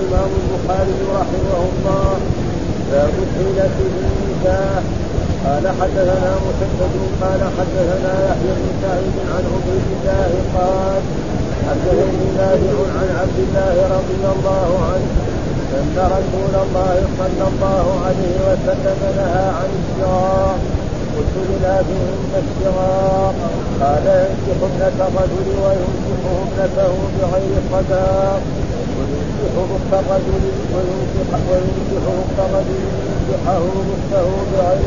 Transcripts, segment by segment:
الإمام البخاري رحمه الله باب الحيلة في النكاح قال حدثنا مسدد قال حدثنا يحيى بن سعيد عن عبيد الله قال حدثني نافع عن عبد الله رضي الله عنه أن رسول الله صلى الله عليه وسلم نهى عن الشراء. قلت لنافعهن الشراء. قال ينكح ابنة الرجل وينكح ابنته بغير صداق وينكح اخت الرجل وينكح وينكح اخت الرجل ينكحه اخته بغير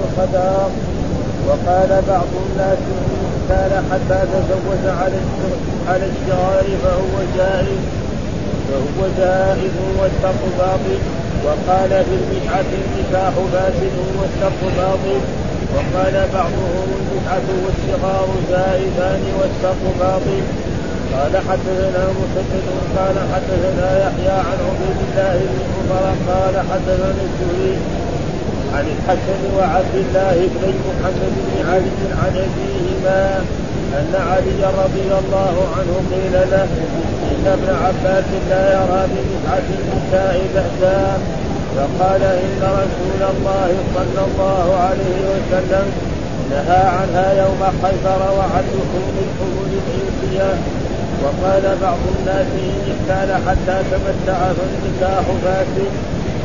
وقال بعض الناس إن كان حتى تزوج على على الشرار فهو جائز. فهو جائز والشرط باطل. وقال في البدعة النكاح فاسد والشرط باطل. وقال بعضهم البدعة والصغار جائزان والشرط باطل. قال حدثنا مسدد قال حدثنا يحيى عن عبيد الله بن عمر قال حدثنا الزهري عن الحسن وعبد الله بن محمد بن علي عن أبيهما أن علي رضي الله عنه قيل له إن ابن عباس لا يرى ببدعه النساء بأسا فقال إن رسول الله صلى الله عليه وسلم نهى عنها يوم خيبر وعن لحوم الحمل الإنسية. وقال بعض الناس إن احتال حتى تمتع فالنكاح فاسد.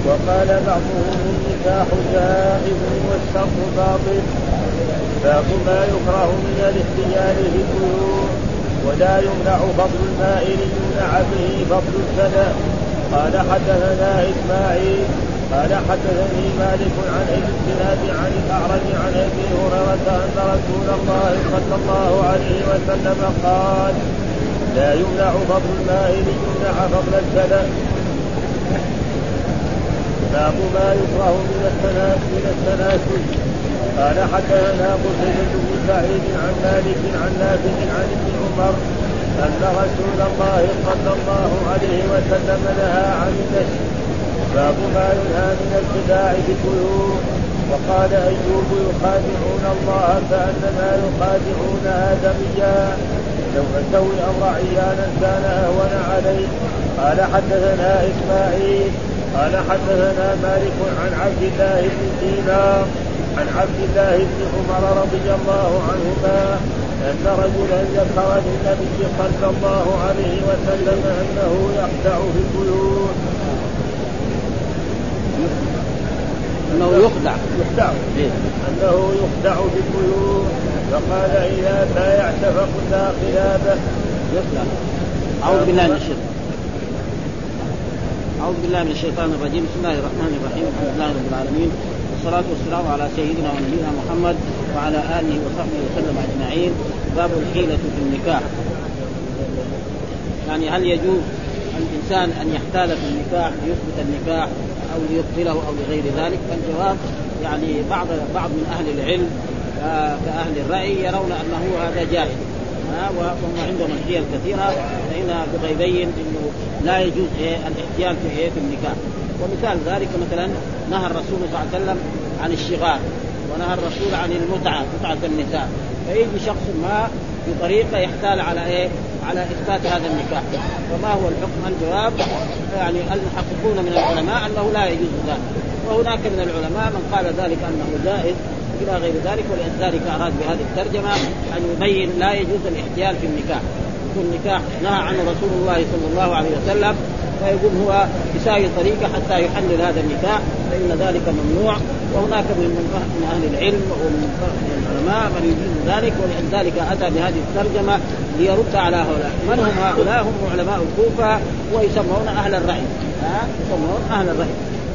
وقال بعضهم النكاح جائز والشرط باطل. باب ما يكره من الاحتيال في البيوت ولا يمنع فضل الماء ليمنع به فضل السنة قال حدثنا إسماعيل قال حدثني مالك عن ابي الزناد عن الأعرج عن أبي هريرة أن رسول الله صلى الله عليه وسلم قال لا يمنع فضل الماء ليمنع فضل السنة باب ما يكره من التناسل من التناسل قال حدثنا قتيبة بن سعيد عن مالك عن نافع عن ابن عمر أن رسول الله صلى الله عليه وسلم نهى عن النشر. باب ما ينهى من الخداع في البيوت. وقال أيوب يخادعون الله كأنما يخادعون آدميا. لو أتوا الأمر عيانا كان أهون عليه. قال حدثنا إسماعيل قال حدثنا مالك عن عبد الله بن دينار عن عبد الله بن عمر رضي الله عنهما أن رجلا ذكر للنبي صلى الله عليه وسلم أنه يخدع في البيوت. أنه يخدع. يخدع. إيه؟ أنه يخدع في البيوت. فقال إذا بايعت فقلنا خلافه يخدع أعوذ بالله من الشيطان. أعوذ بالله من الشيطان الرجيم. بسم الله الرحمن الرحيم. الحمد لله رب العالمين. والصلاة والسلام على سيدنا ونبينا محمد وعلى آله وصحبه وسلم أجمعين. باب الحيلة في النكاح. يعني هل يجوز الإنسان أن يحتال في النكاح ليثبت النكاح أو ليبطله أو لغير ذلك؟ فالجواب يعني بعض بعض من أهل العلم كأهل الرأي يرون أنه هذا جائز. وهم عندهم الحيل كثيرة. فانها يبين إنه لا يجوز إيه الاحتيال في إيه في النكاح. ومثال ذلك مثلا نهى الرسول صلى الله عليه وسلم عن الشغار ونهى الرسول عن المتعة متعة النساء. فيجي شخص ما بطريقه يحتال على إيه؟ على إثبات هذا النكاح. فما هو الحكم؟ الجواب يعني المحققون من العلماء أنه لا يجوز ذلك. وهناك من العلماء من قال ذلك أنه جائز إلى غير ذلك ولذلك أراد بهذه الترجمة أن يبين لا يجوز الاحتيال في النكاح. يكون النكاح نهى عنه رسول الله صلى الله عليه وسلم فيقول هو يساوي طريقه حتى يحلل هذا النكاح فإن ذلك ممنوع وهناك من من أهل العلم ومن العلماء من يجوز ذلك ولذلك أتى بهذه الترجمة ليرد على هؤلاء، من هم هؤلاء؟ هم علماء الكوفة ويسمون أهل الرأي، ها؟ يسمون أهل الرأي،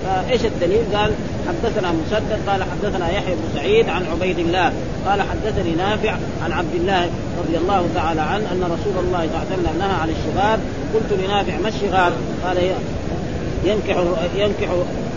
فايش الدليل؟ قال حدثنا مسدد قال حدثنا يحيى بن سعيد عن عبيد الله قال حدثني نافع عن عبد الله رضي الله تعالى عنه أن رسول الله صلى الله عليه وسلم نهى عن الشغار قلت لنافع ما الشغار؟ قال ينكح ينكح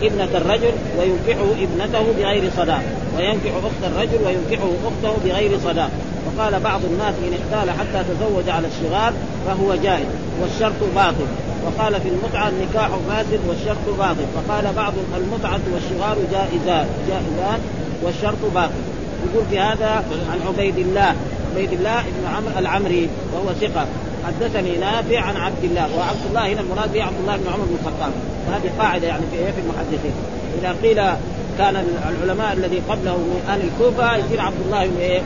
ابنة الرجل وينكح ابنته بغير صداق وينكح أخت الرجل وينكحه أخته بغير صداق وقال بعض الناس إن احتال حتى تزوج على الشغار فهو جائز والشرط باطل وقال في المتعة النكاح فاسد والشرط باطل. وقال بعض المتعة والشغار جائزان جائزان والشرط باطل. يقول في هذا عن عبيد الله. عبيد الله بن عمرو العمري وهو ثقة. حدثني نافع عن عبد الله. وعبد الله هنا المراد به عبد الله بن عمر بن الخطاب. وهذه قاعدة يعني في في المحدثين. إذا قيل كان العلماء الذي قبله من أهل الكوفة يصير عبد الله بن إيه؟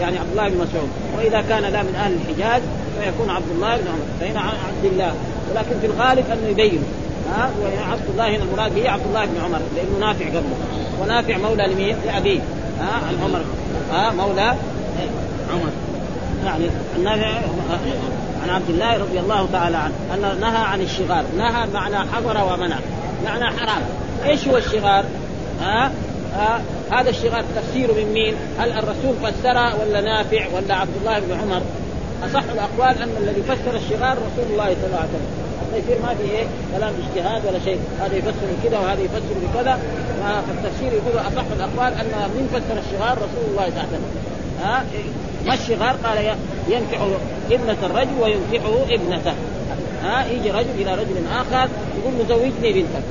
يعني عبد الله بن مسعود. وإذا كان لا من أهل الحجاز فيكون عبد الله بن عمر فهنا عبد الله. ولكن في الغالب أنه يبين. ها؟ وعبد الله هنا المراد به عبد الله بن عمر لأنه نافع قبله. ونافع مولى لمين؟ لأبيه. ها؟ عمر ها؟ مولى عمر. يعني النافع عن عبد الله رضي الله تعالى عنه أن نهى عن الشغار نهى معنى حضر ومنع. معنى حرام. إيش هو الشغار؟ ها؟ ها؟ هذا الشغار تفسيره من مين؟ هل الرسول فسره ولا نافع ولا عبد الله بن عمر؟ أصح الأقوال أن الذي فسر الشغار رسول الله صلى الله عليه وسلم. يصير ما في إيه؟ كلام اجتهاد ولا شيء. هذا يفسر بكذا وهذا يفسر بكذا. فالتفسير يقول أصح الأقوال أن من فسر الشغار رسول الله صلى الله عليه وسلم. ها؟ ما الشغار؟ قال ينكح ابنة الرجل وينكحه ابنته. ها؟ يجي رجل إلى رجل آخر يقول له زوجني بنتك.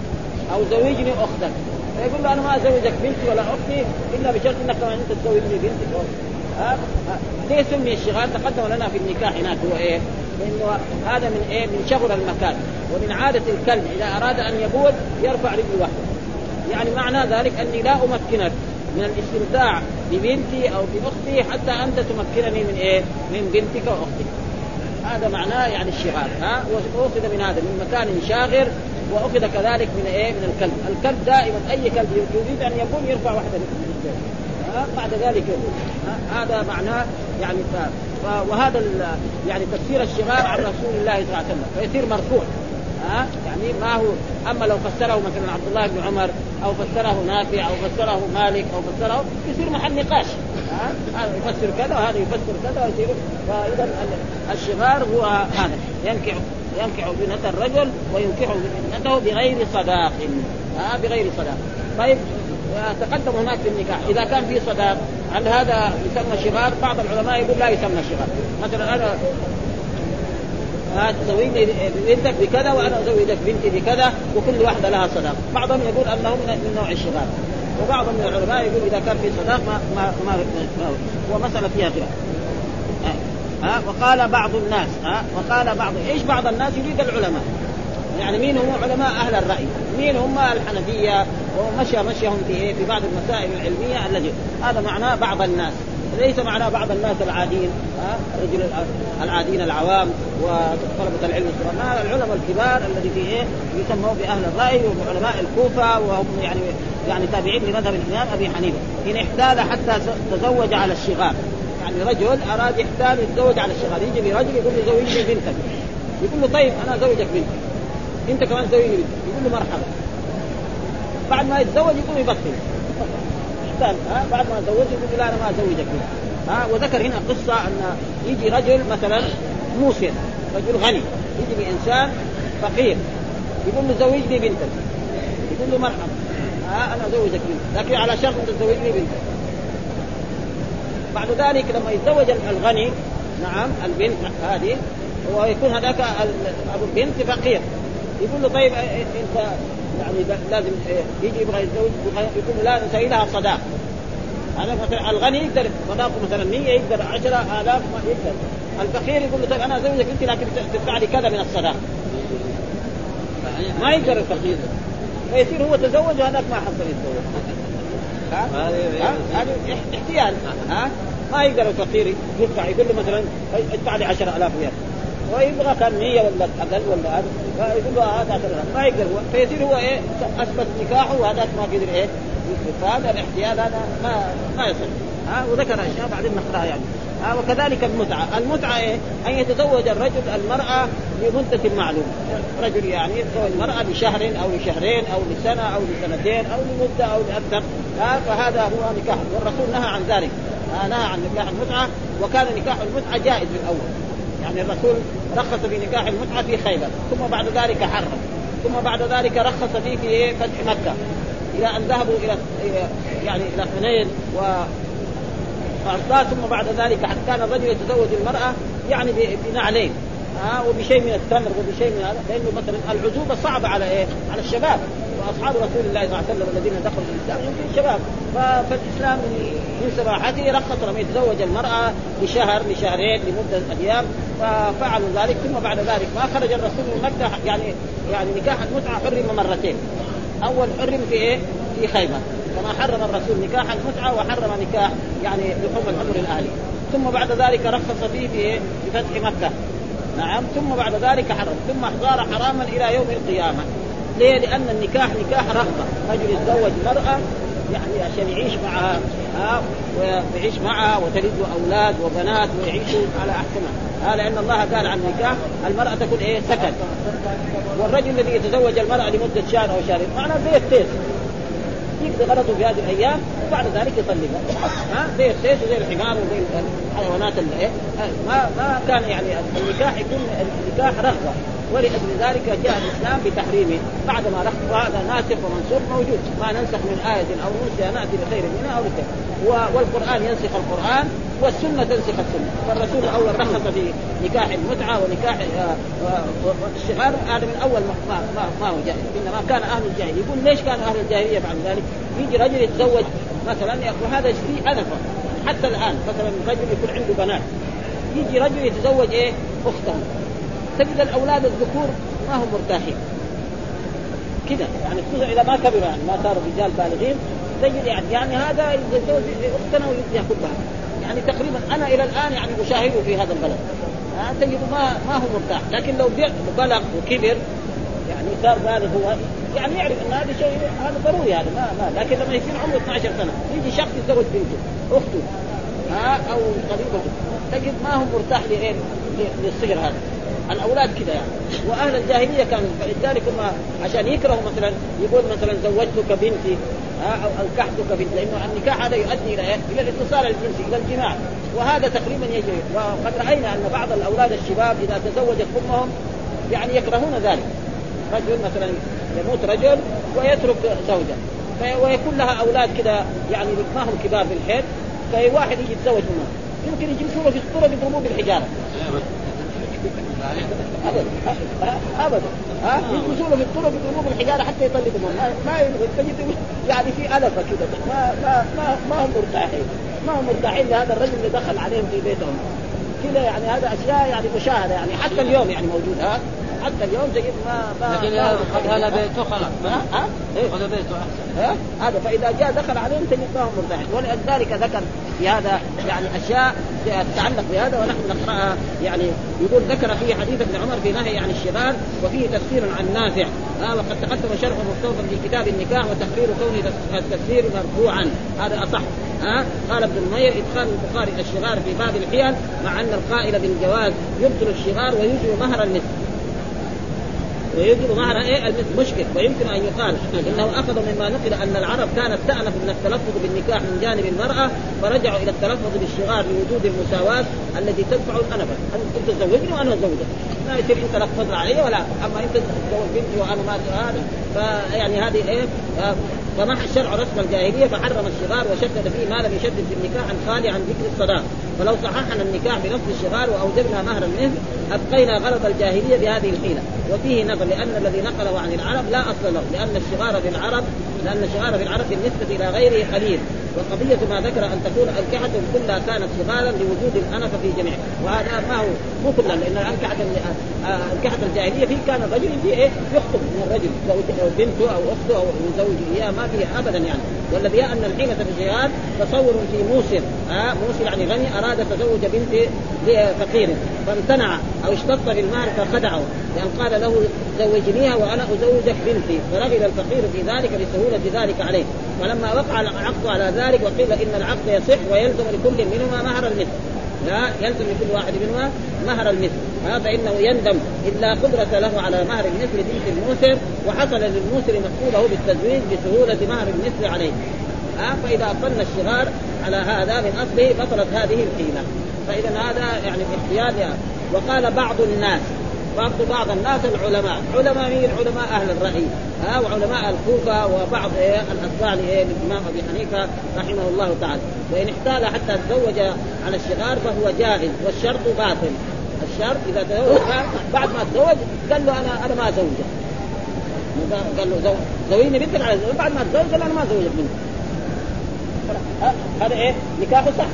أو زوجني أختك. فيقول له أنا ما أزوجك بنتي ولا أختي إلا بشرط إنك أنت تزوجني بنتك. ها ليه سمي الشغال تقدم لنا في النكاح هناك هو إيه؟ لأنه هذا من إيه؟ من شغل المكان ومن عادة الكلب إذا أراد أن يبول يرفع رجل واحدة يعني معنى ذلك أني لا أمكنك من الاستمتاع ببنتي أو بأختي حتى أنت تمكنني من إيه؟ من بنتك واختك. هذا معناه يعني الشغال ها وأخذ من هذا من مكان شاغر وأخذ كذلك من إيه؟ من الكلب، الكلب دائما أي كلب يريد أن يبول يرفع واحدة من بعد ذلك. هذا معناه يعني. وهذا. يعني تفسير الشغار عن رسول الله صلى الله عليه وسلم. فيصير مرفوع. ها يعني ما هو أما لو فسره مثلا عبد الله بن عمر أو فسره نافع أو فسره مالك أو فسره يصير محل نقاش. هذا يفسر كذا وهذا يفسر كذا ويصير. فاذا الشغار هو هذا. ينكح ينكح بنت الرجل وينكح بنته بغير صداق. ها بغير صداق. طيب تقدم هناك في النكاح. إذا كان في صداق هل هذا يسمى شغار؟ بعض العلماء يقول لا يسمى شغار مثلا أنا تزوجني بنتك بكذا وأنا ازوجك بنتي بكذا وكل واحدة لها صداق، بعضهم يقول أنه من نوع الشغار وبعض من العلماء يقول إذا كان في صداق ما ما ما, ما ومساله فيها خلاف. ها؟ وقال بعض الناس ها؟ وقال بعض إيش بعض الناس؟ يريد العلماء. يعني مين هم علماء أهل الرأي؟ مين هم الحنفية؟ ومشى مشيهم في إيه؟ في بعض المسائل العلمية التي هذا معناه بعض الناس. ليس معناه بعض الناس العاديين ها؟ الرجل العاديين العوام وطلبة العلم الصغار العلماء الكبار الذي في إيه؟ يسموا باهل الرأي وعلماء الكوفة وهم يعني يعني تابعين لمذهب الإمام أبي حنيفة. إن احتال حتى تزوج على الشغار يعني رجل أراد يحتال يتزوج على الشغار يجي لرجل يقول له زوجني بنتك. يقول له طيب أنا أزوجك بنتك. انت كمان زوجني بنتك يقول له مرحبا. بعد ما يتزوج يقوم يبطل. ها؟ بعد ما تزوج يقول لا أنا ما ازوجك ها؟ وذكر هنا قصة أن يجي رجل مثلا موسر رجل غني يجي بإنسان فقير. يقول له زوجني بنتك. يقول له مرحبا. ها؟ أنا ازوجك بنتك لكن على شرط أن تزوجني بنتك. بعد ذلك لما يتزوج الغني نعم البنت هذه ويكون هذاك أبو البنت فقير. يقول له طيب أنت يعني لازم يجي يبغى يتزوج يقول لا نسوي لها صداق. هذا مثلا الغني يقدر صداقه مثلا 100 يقدر 10000 ما يقدر. الفقير يقول له طيب أنا أزوجك أنت لكن تدفع لي كذا من الصداق. ما يقدر الفقير. فيصير هو تزوج وهذاك ما حصل يتزوج. هذا احتيال. ها؟ ما يقدر الفقير يدفع يقول له مثلا ادفع لي 10000 ريال ويبغى كان 100 ولا أقل ولا هذا فيقول له هذا ما يقدر. فيصير هو إيه؟ أثبت نكاحه وهذاك ما قدر إيه؟ فهذا الاحتيال هذا ما ما يصح. ها؟ وذكر أشياء بعدين نقراها يعني. ها؟ وكذلك المتعة، المتعة إيه؟ أن يتزوج الرجل المرأة لمده معلومة، رجل يعني يتزوج المرأة لشهر أو لشهرين أو لسنة أو لسنتين أو لمدة أو لأكثر، ها؟ فهذا هو نكاح. والرسول نهى عن ذلك، نهى عن نكاح المتعة. وكان نكاح المتعة جائز من الأول، يعني الرسول رخص في نكاح المتعة في خيبر ثم بعد ذلك حرم ثم بعد ذلك رخص فيه في فتح مكة. إلى أن ذهبوا إلى يعني إلى حنين و ثم بعد ذلك كان الرجل يتزوج المرأة يعني بنعلين ها آه وبشيء من التمر وبشيء من هذا لأنه مثلا العزوبه صعبة على إيه؟ على الشباب. وأصحاب رسول الله صلى الله عليه وسلم الذين دخلوا في الاسلام يمكن شباب فالإسلام من سماحته رخص لما يتزوج المرأة لشهر لشهرين لمدة أيام ففعلوا ذلك. ثم بعد ذلك ما خرج الرسول من مكة يعني يعني نكاح المتعة حرم مرتين. أول حرم في إيه؟ في خيبر. كما حرم الرسول نكاح المتعة وحرم نكاح يعني لحوم الحمر الاهلي ثم بعد ذلك رخص فيه في بفتح مكة. نعم ثم بعد ذلك حرم ثم صار حراما إلى يوم القيامة. ليه؟ لأن النكاح نكاح رغبة. رجل يتزوج مرأة يعني عشان يعيش معها ها ويعيش معها وتلد أولاد وبنات ويعيشوا على احسنها ها لأن الله قال عن النكاح المرأة تكون إيه؟ سكن. والرجل الذي يتزوج المرأة لمدة شهر أو شهرين معناه زي التيس يقضي غلطه في هذه الأيام وبعد ذلك يطلقها ها؟ زي السيف وزي الحمار وزي الحيوانات اللي إيه؟ ما ما كان يعني النكاح يكون النكاح رغبة. ولأجل ذلك جاء الإسلام بتحريمه. بعد ما رخص هذا ناسخ ومنسوخ موجود. ما ننسخ من آية أو ننسى نأتي بخير منها أو بخير والقرآن ينسخ القرآن والسنة تنسخ السنة. فالرسول الأول رخص في نكاح المتعة ونكاح الشغار هذا من أول ما ما, ما هو جاهل. إنما كان أهل الجاهلية. يقول ليش كان أهل الجاهلية بعد ذلك؟ يجي رجل يتزوج مثلا وهذا فيه؟ انفه حتى الآن مثلا رجل يكون عنده بنات. يجي رجل يتزوج إيه؟ أخته. تجد الأولاد الذكور ما هم مرتاحين. كذا يعني خصوصا إذا ما كبروا يعني ما صاروا رجال بالغين تجد يعني يعني هذا يتزوج أختنا وياخذها يعني تقريبا أنا إلى الآن يعني أشاهده في هذا البلد. تجد ما ما هو مرتاح. لكن لو بلغ وكبر يعني صار بالغ هو يعني يعرف إن هذا شيء هذا ضروري هذا ما, ما لكن لما يصير عمره 12 سنة يجي شخص يتزوج بنته أخته ها أو قريبته تجد ما هو مرتاح؟ للصغر هذا. الأولاد كذا يعني. وأهل الجاهلية كانوا فلذلك هم عشان يكرهوا مثلا يقول مثلا زوجتك بنتي أو انكحتك بنتي لأنه النكاح هذا يؤدي إلى إلى الاتصال الجنسي إلى الجماع. وهذا تقريبا يجري. وقد رأينا أن بعض الأولاد الشباب إذا تزوجت أمهم يعني يكرهون ذلك. رجل مثلا يموت رجل ويترك زوجة. ويكون لها أولاد كذا يعني ما هم كبار بالحيل فاي واحد يجي يتزوج منهم. يمكن يجلسوا له في الطرق يضربوه بالحجاره ابدا. ابدا. ها؟ يجلسوا له في الطرق يضربوه بالحجاره حتى يطلقوا منه ما تجد يعني في ألفة كذا ما ما ما, ما هم مرتاحين. ما هم مرتاحين لهذا الرجل اللي دخل عليهم في بيتهم. كذا يعني هذا أشياء يعني مشاهدة يعني. حتى اليوم يعني موجود ها؟ حتى اليوم زي ما ما لكن هذا بيته خلاص ها؟ هذا بيته احسن هذا فإذا جاء دخل عليهم تجد ما هم مرتاحين ولذلك ذكر في هذا يعني أشياء تتعلق بهذا ونحن نقرأها. يعني يقول ذكر في حديث ابن عمر في نهي عن الشغال وفيه تفسير عن نافع. آه وقد تقدم شرح مستوفى في كتاب النكاح وتقرير كون التفسير مرفوعا. هذا أصح. ها؟ آه قال ابن نمير إدخال البخاري الشغار في باب الحيل مع أن القائل بالجواز يبطل الشغار ويجب مهر المثل ويجب مهر إيه مشكل ويمكن أن يقال إنه أخذ مما نقل أن العرب كانت تأنف من التلفظ بالنكاح من جانب المرأة فرجعوا إلى التلفظ بالشغار لوجود المساواة التي تدفع الانفه أنت تزوجني وأنا ازوجك ما يصير أنت تفضل علي ولا أما أنت تتزوج بنتي وأنا ما هذا. فيعني هذه إيه؟ فمحى الشرع رسم الجاهلية فحرم الشغار وشدد فيه ما لم يشدد في النكاح الخالي عن ذكر الصداق فلو صححنا النكاح بنص الشغار وأوجبنا مهر المثل أبقينا غلط الجاهلية بهذه الحيلة. وفيه نظر لأن الذي نقله عن العرب لا أصل له لأن الشغار في العرب لأن الشغار في العرب بالنسبة إلى غيره قليل. وقضية ما ذكر أن تكون أنكحة كلها كانت صغارا لوجود الأنف في جميع. وهذا ما هو مو كلها لأن الأنكحة أنكحة الجاهلية فيه كان الرجل يجي إيه؟ يخطب من الرجل. أو بنته أو أخته أو يزوج إياه ما فيها أبدا يعني. والذي أن الحيلة في الجهاد تصور في موسر آه موسر يعني غني أراد تزوج بنت فقير فامتنع أو اشتط في المال فخدعه لأن قال له زوجنيها وأنا أزوجك بنتي فرغب الفقير في ذلك لسهولة ذلك عليه. فلما وقع العقد على ذلك وقيل إن العقد يصح ويلزم لكل منهما مهر المثل. لا يلزم لكل واحد منهما مهر المثل ها فإنه يندم إلا قدرة له على مهر المثل بنت الموسر وحصل للموسر مقبوله بالتزويج بسهولة مهر المثل عليه ها فإذا اقلنا الشغار على هذا من أصله بطلت هذه الحيله فإذا هذا يعني اختيار. وقال بعض الناس برضو بعض الناس العلماء. علماء مين؟ علماء أهل الرأي. ها وعلماء الكوفة وبعض إيه الاتباع إيه للامام أبي حنيفة رحمه الله تعالى. وإن احتال حتى تزوج على الشغار فهو جائز والشرط باطل. الشرط إذا تزوج بعد ما تزوج قال له أنا أنا ما أزوجك. قال له زو... زوجني بنتك على زوج بعد ما تزوج قال أنا ما أزوجك بنتك. هذا إيه نكاحه صح.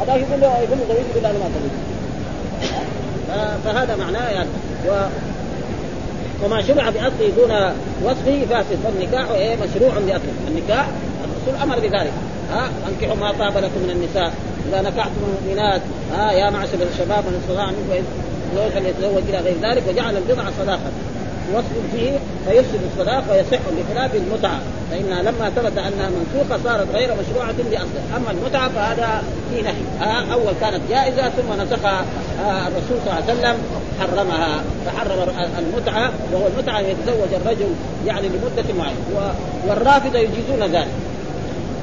هذا يقول له يقول له زوجني يقول له أنا ما أزوجك. فهذا معناه يعني. و وما شرع باصله دون وصفه فاسد. فالنكاح إيه؟ مشروع باصله النكاح الرسول أمر بذلك. ها؟ أنكحوا ما طاب لكم من النساء. إذا نكحتم المؤمنات. ها؟ يا معشر الشباب من استطاع منكم زوج فليتزوج إلى غير ذلك وجعل البضع صداقة. وصف فيه فيفسد الصداق ويصح بخلاف المتعة. فإنها لما ثبت أنها منسوخة صارت غير مشروعة باصلها أما المتعة فهذا في نهي. أول كانت جائزة ثم نسخها الرسول صلى الله عليه وسلم حرمها. فحرم المتعة وهو المتعة ان يتزوج الرجل يعني لمدة معينة. والرافضة يجيزون ذلك.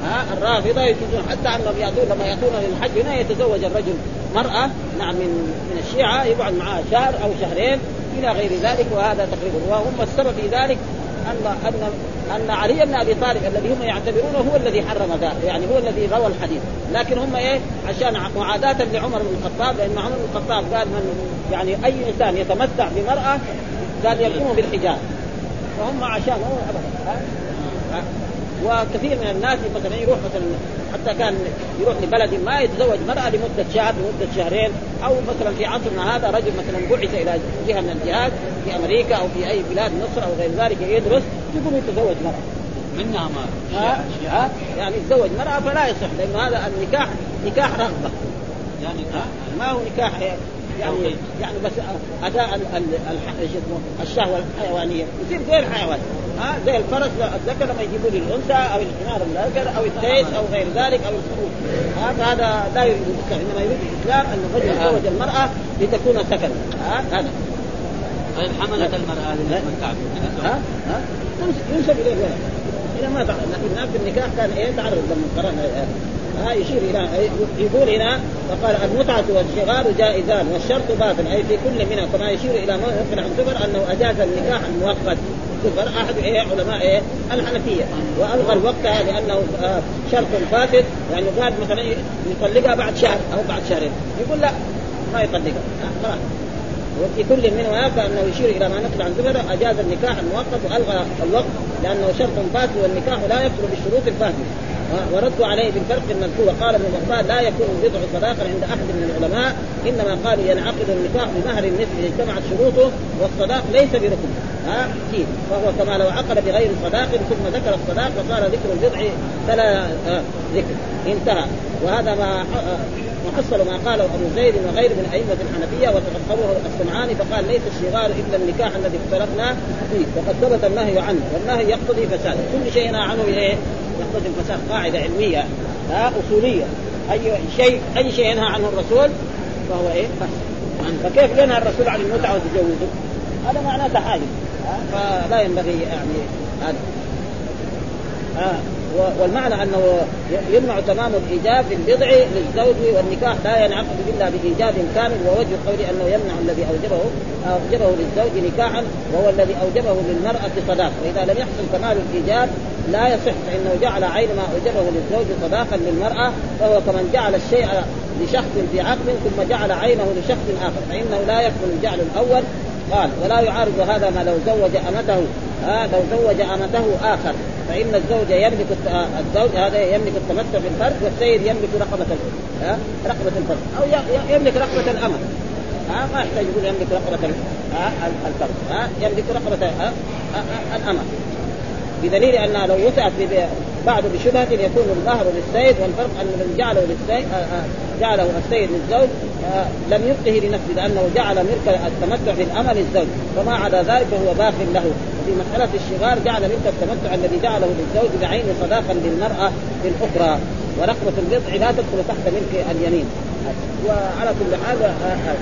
ها الرافضة يجوزون حتى أنهم ياتون لما يأتون للحج هنا يتزوج الرجل مرأة نعم من من الشيعة يقعد معها شهر أو شهرين إلى غير ذلك وهذا تقريبا وهم السبب في ذلك ان ان أن علي بن أبي طالب الذي هم يعتبرونه هو الذي حرم ذلك يعني هو الذي روى الحديث. لكن هم إيه؟ عشان معاداة لعمر بن الخطاب لأن عمر بن الخطاب قال من يعني أي إنسان يتمتع بمرأة قال يقوم بالحجاب. فهم عشان ابدا. وكثير من الناس مثلا يروح مثلا حتى كان يروح لبلد ما يتزوج مرأة لمدة شهر لمدة شهرين أو مثلا في عصرنا هذا رجل مثلا بعث إلى جهة من الجهات في أمريكا أو في أي بلاد مصر أو غير ذلك يدرس يقوم يتزوج مرأة. منها ما؟ ها؟ ها؟ يعني يتزوج مرأة فلا يصح لأن هذا النكاح نكاح رغبة. يعني ما هو نكاح يعني يعني بس أداء الشهوة الحيوانية. يصير غير حيواني ها؟ زي الفرس الذكر لما يجيبوا لي الأنثى أو الحمار الذكر أو التيس أو غير ذلك أو الخروف. هذا لا يريد الإسلام إنما يريد الإسلام أن الرجل يتزوج المرأة لتكون سكن هذا. طيب حملت المرأة للمتعه ها؟ ها؟ ينسب إليه الولد إلى ما تعرف لكن هناك في النكاح كان إيه؟ تعرض لما قرانا ها يشير إلى يقول هنا فقال المتعة والشغال جائزان والشرط باطل. أي في كل منها. كما يشير إلى ما عن زفر أنه أجاز النكاح المؤقت. زفر أحد إيه علماء إيه الحنفية. وألغى الوقت لأنه شرط فاسد. يعني قال مثلا يطلقها بعد شهر أو بعد شهرين. يقول لا ما يطلقها. خلاص. وفي كل منها فأنه يشير إلى ما نقل عن زفر أجاز النكاح المؤقت وألغى الوقت لأنه شرط فاسد والنكاح لا يكثر بالشروط الفاسدة. وردوا عليه بالفرق المذكور. قال ابن بطال لا يكون البضع صداقه عند أحد من العلماء إنما قال ينعقد النكاح بمهر إذا اجتمعت شروطه والصداق ليس بركن. ها؟ فيه فهو كما لو عقد بغير صداق ثم ذكر الصداق وصار ذكر البضع فلا ذكر. انتهى. وهذا ما محصل ما قاله أبو زيد وغيره من أئمة الحنفية وتفسره السمعاني فقال ليس الشغار إلا النكاح الذي اختلفنا فيه وقد ثبت النهي عنه والنهي يقتضي فساد كل شيء عنه إيه؟ يقتضي الفساد قاعدة علمية ها أصولية أي شيء أي شيء ينهى عنه الرسول فهو إيه؟ فساد فكيف ينهى الرسول عن المتعة وتجوزه؟ هذا معناه تحايل فلا ينبغي يعني هذا آه والمعنى أنه يمنع تمام الايجاب بالبضع للزوج والنكاح لا ينعقد إلا بايجاب كامل ووجه قول أنه يمنع الذي اوجبه أوجبه للزوج نكاحا وهو الذي أوجبه للمرأة صداق وإذا لم يحصل كمال الايجاب لا يصح فإنه جعل عين ما أوجبه للزوج صداقا للمرأة فهو كمن جعل الشيء لشخص في عقد ثم جعل عينه لشخص آخر. فإنه لا يكمل الجعل الأول. قال ولا يعارض هذا ما لو زوج أمته آه لو زوج أمته آخر. فإن الزوج يملك الزوج هذا يملك التمتع بالفرد والسيد يملك رقبة آه رقبة الفرد. أو يملك رقبة الامه ها؟ آه ما يحتاج يقول يملك رقبة آه الفرد. ها؟ آه يملك رقبة آه آه الامه بدليل انها لو وسعت بعد بشبهة يكون المهر للسيد والفرق أن من جعله للسيد جعله السيد للزوج لم يبقه لنفسه لأنه جعل ملك التمتع بالامل للزوج فما عدا ذلك فهو باق له. في مسألة الشغار جعل ملك التمتع الذي جعله للزوج بعين صداقا للمرأة للأخرى ورقبة البضع لا تدخل تحت ملك اليمين. وعلى كل حال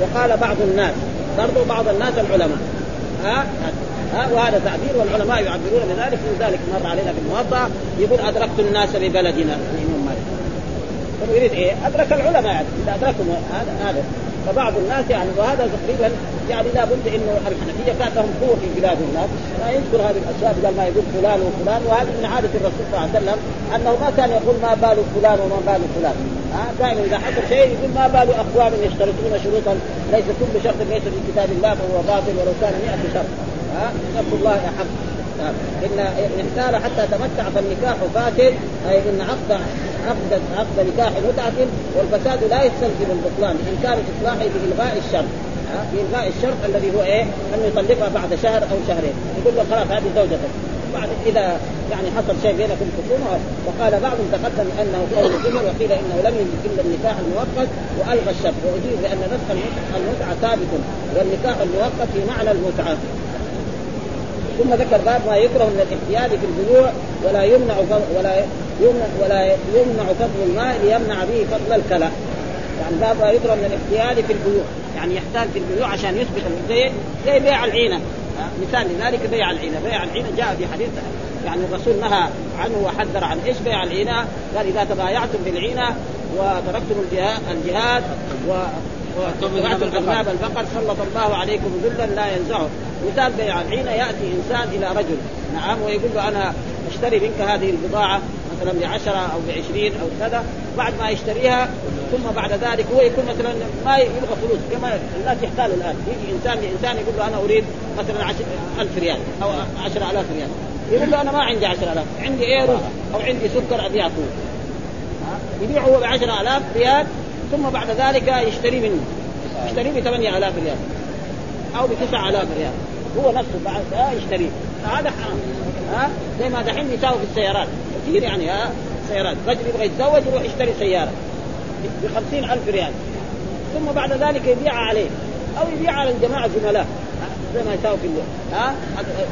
وقال بعض الناس برضو بعض الناس العلماء ها ها وهذا تعبير والعلماء يعبرون بذلك ولذلك مر علينا في الموضع يقول أدركت الناس ببلدنا الامام مالك يريد إيه؟ أدرك العلماء يعني إذا ادركهم هذا هذا. فبعض الناس يعني وهذا تقريبا يعني لابد إنه الحنفية كان لهم قوة في بلادهم لا يذكر هذه الأشياء بدل ما يقول فلان وفلان وهذه من عادة الرسول صلى الله عليه وسلم أنه ما كان يقول ما بال فلان وما بال فلان. دائما إذا حصل شيء يقول ما بال اقوام يشترطون شروطا ليس كل شرط ليس في كتاب الله فهو باطل ولو كان 100 شرط. ها الله احق إن احتال حتى تمتع فالنكاح فاسد أي إن عقد عقد عقد نكاح متعة والفساد لا يستلزم البطلان إن كان اصلاحه بالغاء الشر بإلغاء الشرط الذي هو إيه؟ أنه يطلقها بعد شهر أو شهرين. يقول له خلاص هذه زوجتك. بعد إذا يعني حصل شيء بينكم خصومة وقال بعضهم تقدم أنه قول الجمل وقيل إنه لم يجد إلا النكاح المؤقت وألغى الشرط وأجيب بأن نسخ المتعة ثابت والنكاح المؤقت في معنى المتعة. ثم ذكر باب ما يكره من الاحتيال في البيوع ولا يمنع ولا يمنع ولا يمنع فضل الماء ليمنع به فضل الكلى. يعني باب ما يكره من الاحتيال في البيوع يعني يحتال في البيوع عشان يثبت زي زي بيع العينة. مثال لذلك بيع العينة، بيع العينة جاء في حديث يعني الرسول نهى عنه وحذر عن إيش بيع العينة؟ قال إذا تبايعتم بالعينة وتركتم الجهاد, الجهاد و واتبعتم اغناب البقر سلط الله عليكم ذلا لا ينزعه. مثال بيع العينه يأتي إنسان إلى رجل نعم ويقول له أنا أشتري منك هذه البضاعة مثلا بعشرة أو بعشرين أو كذا بعد ما يشتريها ثم بعد ذلك هو يكون مثلا ما يبغى فلوس كما الناس يحتالوا الآن. يجي إنسان لإنسان يقول له أنا أريد مثلا عشر ألف ريال أو عشرة آلاف ريال. يقول له أنا ما عندي عشرة آلاف عندي إيرو أو عندي سكر ابيعه يبيعه هو بعشرة آلاف ريال ثم بعد ذلك يشتري منه. يشتري ب 8000 ريال. أو ب 9000 ريال. هو نفسه بعد يشتريه هذا حرام. ها؟ زي ما دحين يساوي في السيارات. كثير يعني ها؟ سيارات. رجل يبغى يتزوج يروح يشتري سيارة. ب 50000 ريال. ثم بعد ذلك يبيعها عليه. أو يبيعها على الجماعة زملاء. زي ما يساوي في ها؟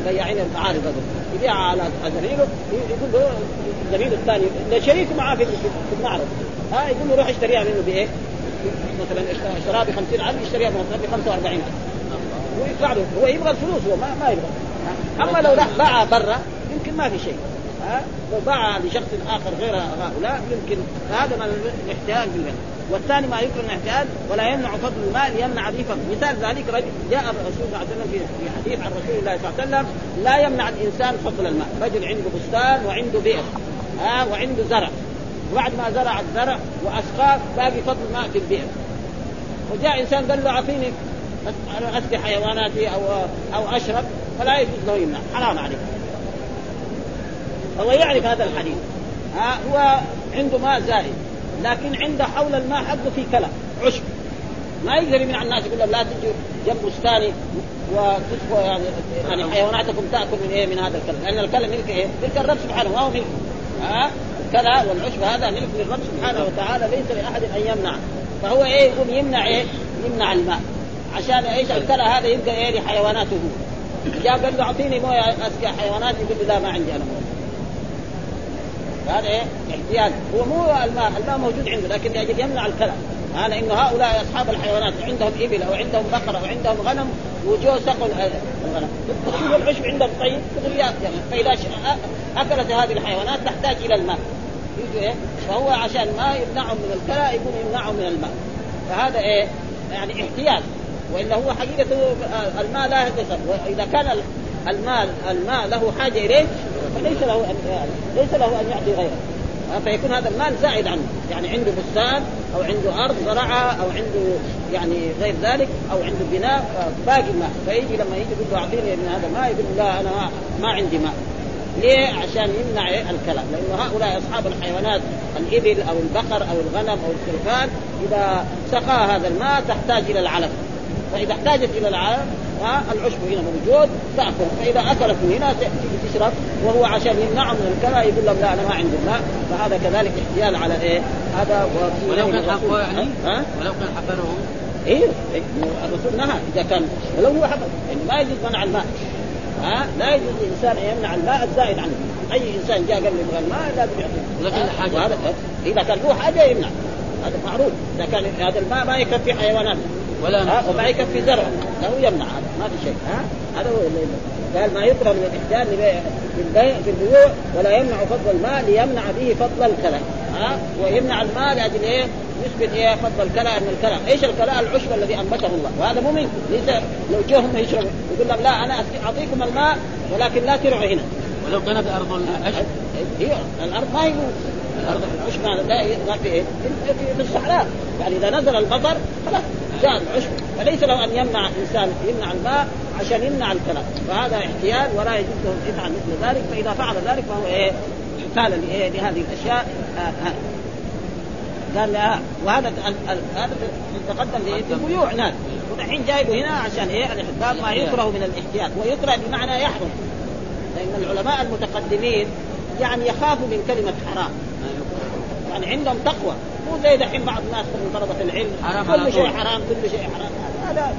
بياعين المعارض هذول. يبيعها على زميله يقول له زميله الثاني. شريكه معاه في المعرض. ها؟ يقول له روح اشتريها منه بإيه؟ مثلا اشتراها ب 50000 يشتريها مثلا ب 45000 ويدفع له. هو يبغى الفلوس هو ما, ما يبغى. أما لو راح باعها برا يمكن ما في شيء. ها؟ لو باعها لشخص آخر غير هؤلاء يمكن هذا من الاحتيال بالمال والثاني ما يكره الاحتيال ولا يمنع فضل المال ليمنع به فضل مثال ذلك رجل جاء الرسول صلى الله عليه وسلم في حديث عن رسول الله صلى الله عليه وسلم لا يمنع الإنسان فضل الماء رجل عنده بستان وعنده بئر ها وعنده زرع. وبعد ما زرع الزرع وأسقاه باقي فضل ماء في البئر وجاء إنسان قال له أعطيني أسقي حيواناتي أو أو أشرب فلا يجوز له يمنع. حرام عليه. هو يعرف هذا الحديث. ها هو عنده ماء زائد. لكن عنده حول الماء حقه في كلى عشب. ما يقدر يمنع الناس يقول لهم لا تجوا جنب بستاني وتسقوا يعني يعني حيواناتكم تأكل من إيه؟ من هذا الكلى. لأن الكلى ملك إيه؟ ملك الرب سبحانه ما هو ملك. ها؟ الكلى والعشب هذا ملك للرب سبحانه وتعالى ليس لأحد أن يمنع. فهو إيه؟ يقوم يمنع إيه؟ يمنع الماء. عشان إيش؟ الكلى هذا يبقى إيه؟ لحيواناته هو. جاء قال له أعطيني موية أسقي حيواناتي يقول له لا ما عندي أنا موية. هذا إيه؟ احتياج هو مو الماء الماء موجود عنده لكن لاجل يمنع الكلى هذا إنه هؤلاء أصحاب الحيوانات عندهم إبل أو عندهم بقره أو عندهم غنم وجوه سقوا الغنم. شوف العشب عندهم طيب تغريات يعني فإذا أكلت هذه الحيوانات تحتاج إلى الماء. يجوا إيه؟ فهو عشان ما يمنعهم من الكلى يكون يمنعهم من الماء. فهذا إيه؟ يعني احتياج وإلا هو حقيقة الماء لا يتصل وإذا كان المال الماء له حاجة إليه فليس له أن ليس له أن يعطي غيره. فيكون هذا المال زائد عنه يعني عنده بستان أو عنده أرض زرعها أو عنده يعني غير ذلك أو عنده بناء باقي ماء فيجي لما يجي يقول له أعطيني من هذا الماء يقول لا أنا ما, ما عندي ماء ليه؟ عشان يمنع الكلام. لأنه هؤلاء أصحاب الحيوانات الإبل أو البقر أو الغنم أو الخرفان إذا سقى هذا الماء تحتاج إلى العلف. فإذا احتاجت إلى العلف العشب هنا موجود تأكل. فإذا اكلت من هنا تيجي تشرب وهو عشان يمنعه من الكلى يقول لهم لا أنا ما عندي ماء. فهذا كذلك احتيال على إيه؟ هذا ولو كان حقه يعني؟ ها؟ ولو كان حبله إيه الرسول نهى. إذا كان ولو هو حبل يعني ما يجوز منع الماء. ها؟ لا يجوز الانسان أن يمنع الماء الزائد عنه. أي إنسان جاء قال لي يبغى الماء لازم يعطيه. لكن حاجة إذا كان له حاجة يمنع. هذا معروف. إذا كان هذا الماء ما يكفي حيوانات. ولا ها وما يكفي زرع. له يمنع هذا. ما في شيء. ها؟ هذا هو اللي قال ما يكره من الاحسان في البيع في البيوع ولا يمنع فضل الماء ليمنع به فضل الكلى ها؟ ويمنع الماء لاجل إيه؟ يثبت إيه؟ فضل الكلى ان الكلى، إيش الكلى؟ العشب الذي أنبته الله، وهذا مو منكم، ليس لو جاء هم يشربوا يقول لهم لا أنا أعطيكم الماء ولكن لا ترعوا هنا. ولو كان بارض العشب. هي الأرض ما هي الأرض العشب ما في إيه؟ في الصحراء، يعني إذا نزل المطر خلاص. جاء العشب فليس له أن يمنع انسان يمنع الماء عشان يمنع الكلام. فهذا احتيال ولا يجوز له أن يفعل مثل ذلك. فإذا فعل ذلك فهو إيه؟ امثالا لهذه الأشياء. آه آه. قال لا. وهذا هذا تقدم في البيوع ناس. ودحين جايبه هنا عشان إيه؟ الاحباب ما يكره من الاحتياط ويكره بمعنى يحرم. لأن العلماء المتقدمين يعني يخافوا من كلمة حرام. يعني عندهم تقوى. مو زي دحين بعض الناس من طلبة العلم حرام كل شيء. حرام كل شيء حرام. هذا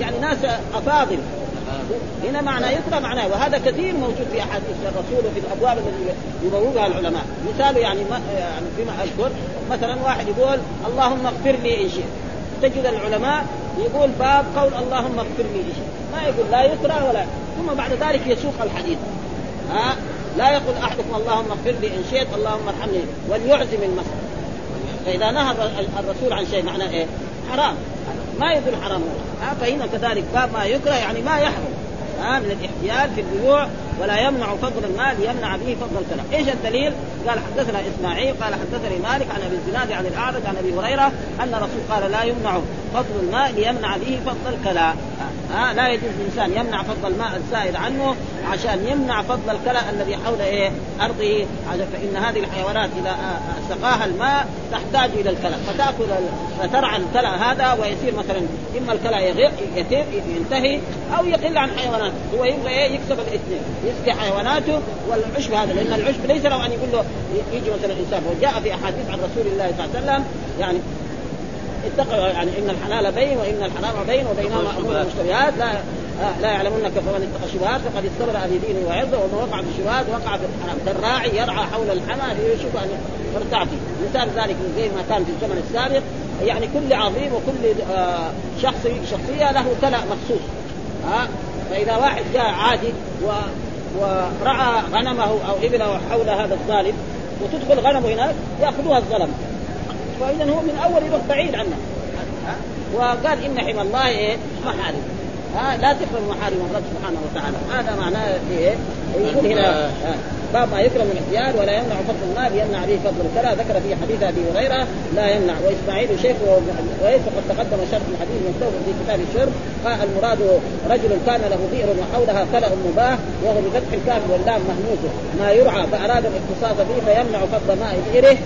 يعني ناس أفاضل. هنا معنى يقرا معناه. وهذا كثير موجود في أحاديث الرسول وفي الأبواب التي يبوبها العلماء. مثال يعني ما يعني فيما أذكر مثلا واحد يقول اللهم اغفر لي إن شئت. تجد العلماء يقول باب قول اللهم اغفر لي إن شئت. ما يقول لا يقرأ ولا ثم بعد ذلك يسوق الحديث. ها؟ لا يقول أحدكم اللهم اغفر لي إن شئت اللهم ارحمني وليعزم المسألة فإذا نهى الرسول عن شيء معناه إيه؟ حرام. ما يقول حرام. ها فهنا كذلك باب ما يكره يعني ما يحرم. ها من الاحتيال في البيوع ولا يمنع فضل المال ليمنع به فضل الكلام، إيش الدليل؟ قال حدثنا إسماعيل قال حدثني مالك عن أبي الزناد عن الأعرج عن أبي هريرة أن الرسول قال لا يمنع فضل الماء ليمنع به فضل الكلى، ها لا يجوز الانسان يمنع فضل الماء السائل عنه عشان يمنع فضل الكلى الذي حول إيه؟ أرضه. فإن هذه الحيوانات إذا آه، سقاها الماء تحتاج إلى الكلى فتأكل فترعى الكلى هذا ويصير مثلا إما الكلى يتم ينتهي أو يقل عن حيواناته هو يبغى إيه؟ يكسب الاثنين. يسقي حيواناته والعشب هذا؟ لأن العشب ليس له أن يقول له يجي مثلا انسان وجاء في أحاديث عن رسول الله صلى الله عليه وسلم يعني اتقوا يعني إن الحلال بين وإن الحرام بين وبينهما أمور مشتبهات. لا آه لا يعلمون فمن اتقى الشبهات فقد استبرأ بدينه وعرضه. ومن وقع في الشبهات وقع في الحرام. كالراعي يرعى حول الحمى ليشوف أن يرتع فيه مثال ذلك زي ما كان في الزمن السابق. يعني كل عظيم وكل آه شخص شخصية له كلأ مخصوص. ها فإذا واحد جاء عادي و ورعى غنمه أو إبله حول هذا الظالم وتدخل غنمه هناك يأخذوها الظلم. فاذا هو من أول يروح بعيد عنه؟ وقال إن حمى الله إيه؟ محارم. ها لا تقربوا محارم الرب سبحانه وتعالى. هذا معناه إيه؟ يقول هنا ها، باب ما يكرم من ولا يمنع فضل المال يمنع به فضل الكلى. ذكر في حديث أبي هريرة لا يمنع. وإسماعيل شيخ ويس وقد تقدم شرح الحديث مكتوب في كتاب الشرب قال المراد رجل كان له بئر وحولها كلأ مباح وهو بفتح الكاف واللام مهموس. ما يرعى فأراد الاختصاص به فيمنع فضل ماء بئره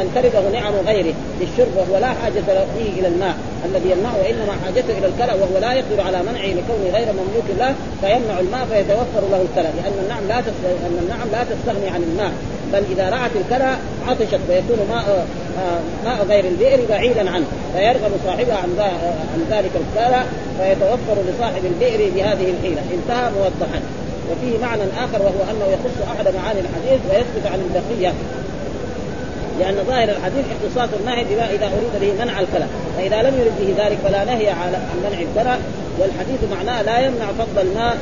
ان ترده نعم غيره للشرب وهو لا حاجة فيه إلى الماء. الذي يمنعه وانما حاجته إلى الكلى وهو لا يقدر على منعه لكونه غير مملوك له. فيمنع الماء فيتوفر له الكلى لأن النعم لا تستغني ان النعم لا تستغني عن الماء بل إذا رعت الكلى عطشت فيكون ماء آه، ماء غير البئر بعيدا عنه. فيرغب صاحبها عن عن ذلك الكلى فيتوفر لصاحب البئر بهذه الحيلة. انتهى موضحا. وفيه معنى آخر وهو أنه يخص أحد معاني الحديث ويسكت عن البقية. لأن ظاهر الحديث اختصاص النهي بما إذا أريد به منع الكلام. فإذا لم يرد به ذلك فلا نهي عن منع الكلام والحديث معناه لا يمنع فضل الماء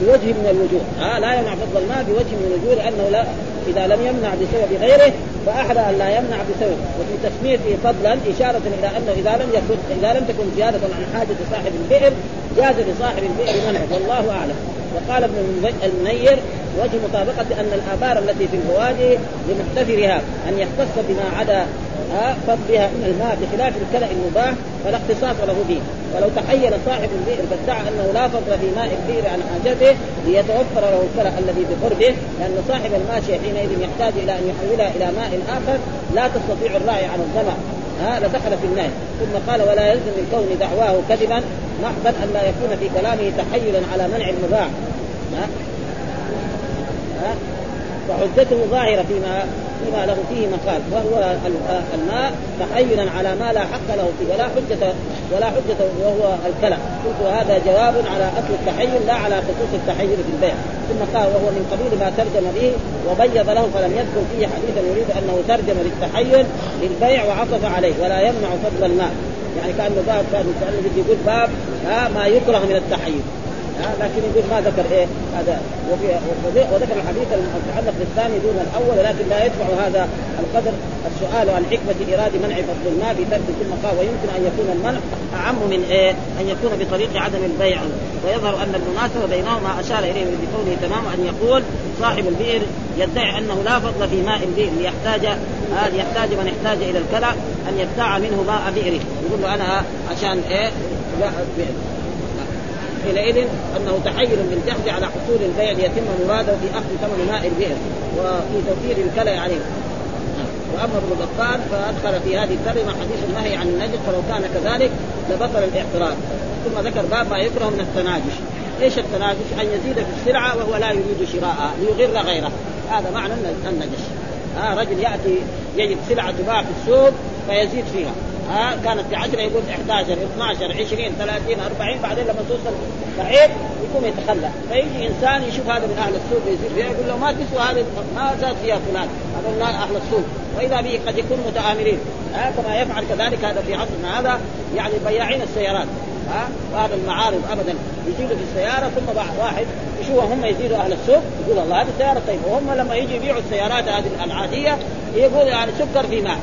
بوجه من الوجوه. آه لا يمنع فضل الماء بوجه من الوجوه لأنه لا إذا لم يمنع بسبب غيره فأحرى أن لا يمنع بسبب. وفي تسميته فضلا إشارة إلى أنه إذا لم يكن إذا لم تكن زيادة عن حاجة صاحب البئر جاز لصاحب البئر منعه والله أعلم. وقال ابن المنير وجه مطابقة أن الآبار التي في البوادي لمحتفرها أن يختص بما عدا آه، فضلها من الماء بخلاف الكلأ المباح فلا اختصاص له به. ولو تحين صاحب البئر فادعى أنه لا فضل في ماء البئر عن حاجته ليتوفر له الكلأ الذي بقربه لأن صاحب الماشيه حينئذ يحتاج إلى أن يحولها إلى ماء آخر لا تستطيع الراعي عن الظمأ. ها لدخل في النهي. ثم قال ولا يلزم من كون دعواه كذبا محضا أن لا يكون في كلامه تحيلا على منع المباح. وحجته ظاهرة فيما فيما له فيه مقال. وهو ال- الماء تحيلا على ما لا حق له فيه. ولا حجة ولا حجة وهو الكلى قلت هذا جواب على أصل التحيل لا على خصوص التحيل في البيع. ثم قال وهو من قبيل ما ترجم به وبيض له فلم يذكر فيه حديثا يريد أنه ترجم للتحيل للبيع وعطف عليه. ولا يمنع فضل الماء. يعني كأنه باب كان يقول باب ما يكره من التحيل لكن يقول ما ذكر إيه هذا وفي وذكر الحديث المتعلق بالثاني دون الأول ولكن لا يدفع هذا القدر السؤال عن حكمة إيراد منع فضل الماء بترك ثم قال ويمكن أن يكون المنع أعم من إيه أن يكون بطريق عدم البيع. ويظهر أن المناسبة بينهما أشار إليه بقوله تماما أن يقول صاحب البئر يدعي أنه لا فضل في ماء البئر ليحتاج آه ليحتاج من احتاج إلى الكلى أن يبتاع منه ماء بئره. يقول له أنا عشان إيه لا حينئذ أنه تحيل بالجهد على حصول البيع ليتم مراده في أخذ ثمن ماء البئر وفي توفير الكلى عليه. وأما ابن بطال فأدخل في هذه الترجمه حديث النهي عن النجس فلو كان كذلك لبطل الاعتراض ثم ذكر باب ما يكره من التناجش. إيش التناجش؟ أن يزيد في السلعة وهو لا يريد شراءها ليغر غيره. هذا معنى النجش. ها رجل يأتي يجد سلعة تباع في السوق فيزيد فيها. ها كانت ب 10 يقول 11 12 20 30 40 بعدين لما توصل بعيد يقوم يتخلى. فيجي إنسان يشوف هذا من أهل السوق يزيد فيها يقول له ما تسوى هذه ما زاد فيها فلان هذا أهل السوق. وإذا به قد يكون متآمرين. ها كما يفعل كذلك هذا في عصرنا هذا يعني بياعين السيارات. ها وهذا المعارض ابدا. يزيدوا في السيارة ثم واحد يشوفوا هم يزيدوا أهل السوق يقول الله هذه السيارة طيب وهم لما يجي يبيعوا السيارات هذه العاديه يقول يعني سكر في ماء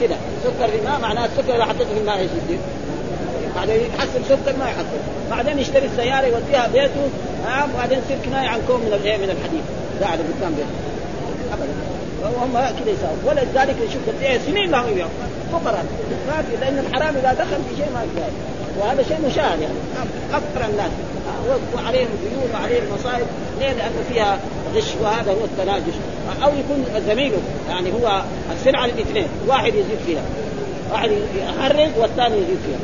كده. سكر في ماء معناه السكر إذا حطيته في الماء إيش يصير؟ بعدين يحصل سكر ما يحصل بعدين يشتري السيارة يوديها بيته ها وبعدين يصير كناية عن كوم من الإيه؟ من الحديد. قاعد قدام بيته. ابدا. وهم كذا يساووا ولذلك يشوف قد سنين ما هم يبيعوا فقراء ما في لأن الحرام إذا دخل في شيء ما يجوز وهذا شيء مشاهد يعني. افقر الناس وعليهم ديون وعليهم مصائب ليه؟ لأنه فيها غش وهذا هو التناجش. أو يكون زميله يعني هو السلعة للاثنين واحد يزيد فيها واحد يحرق والثاني يزيد فيها.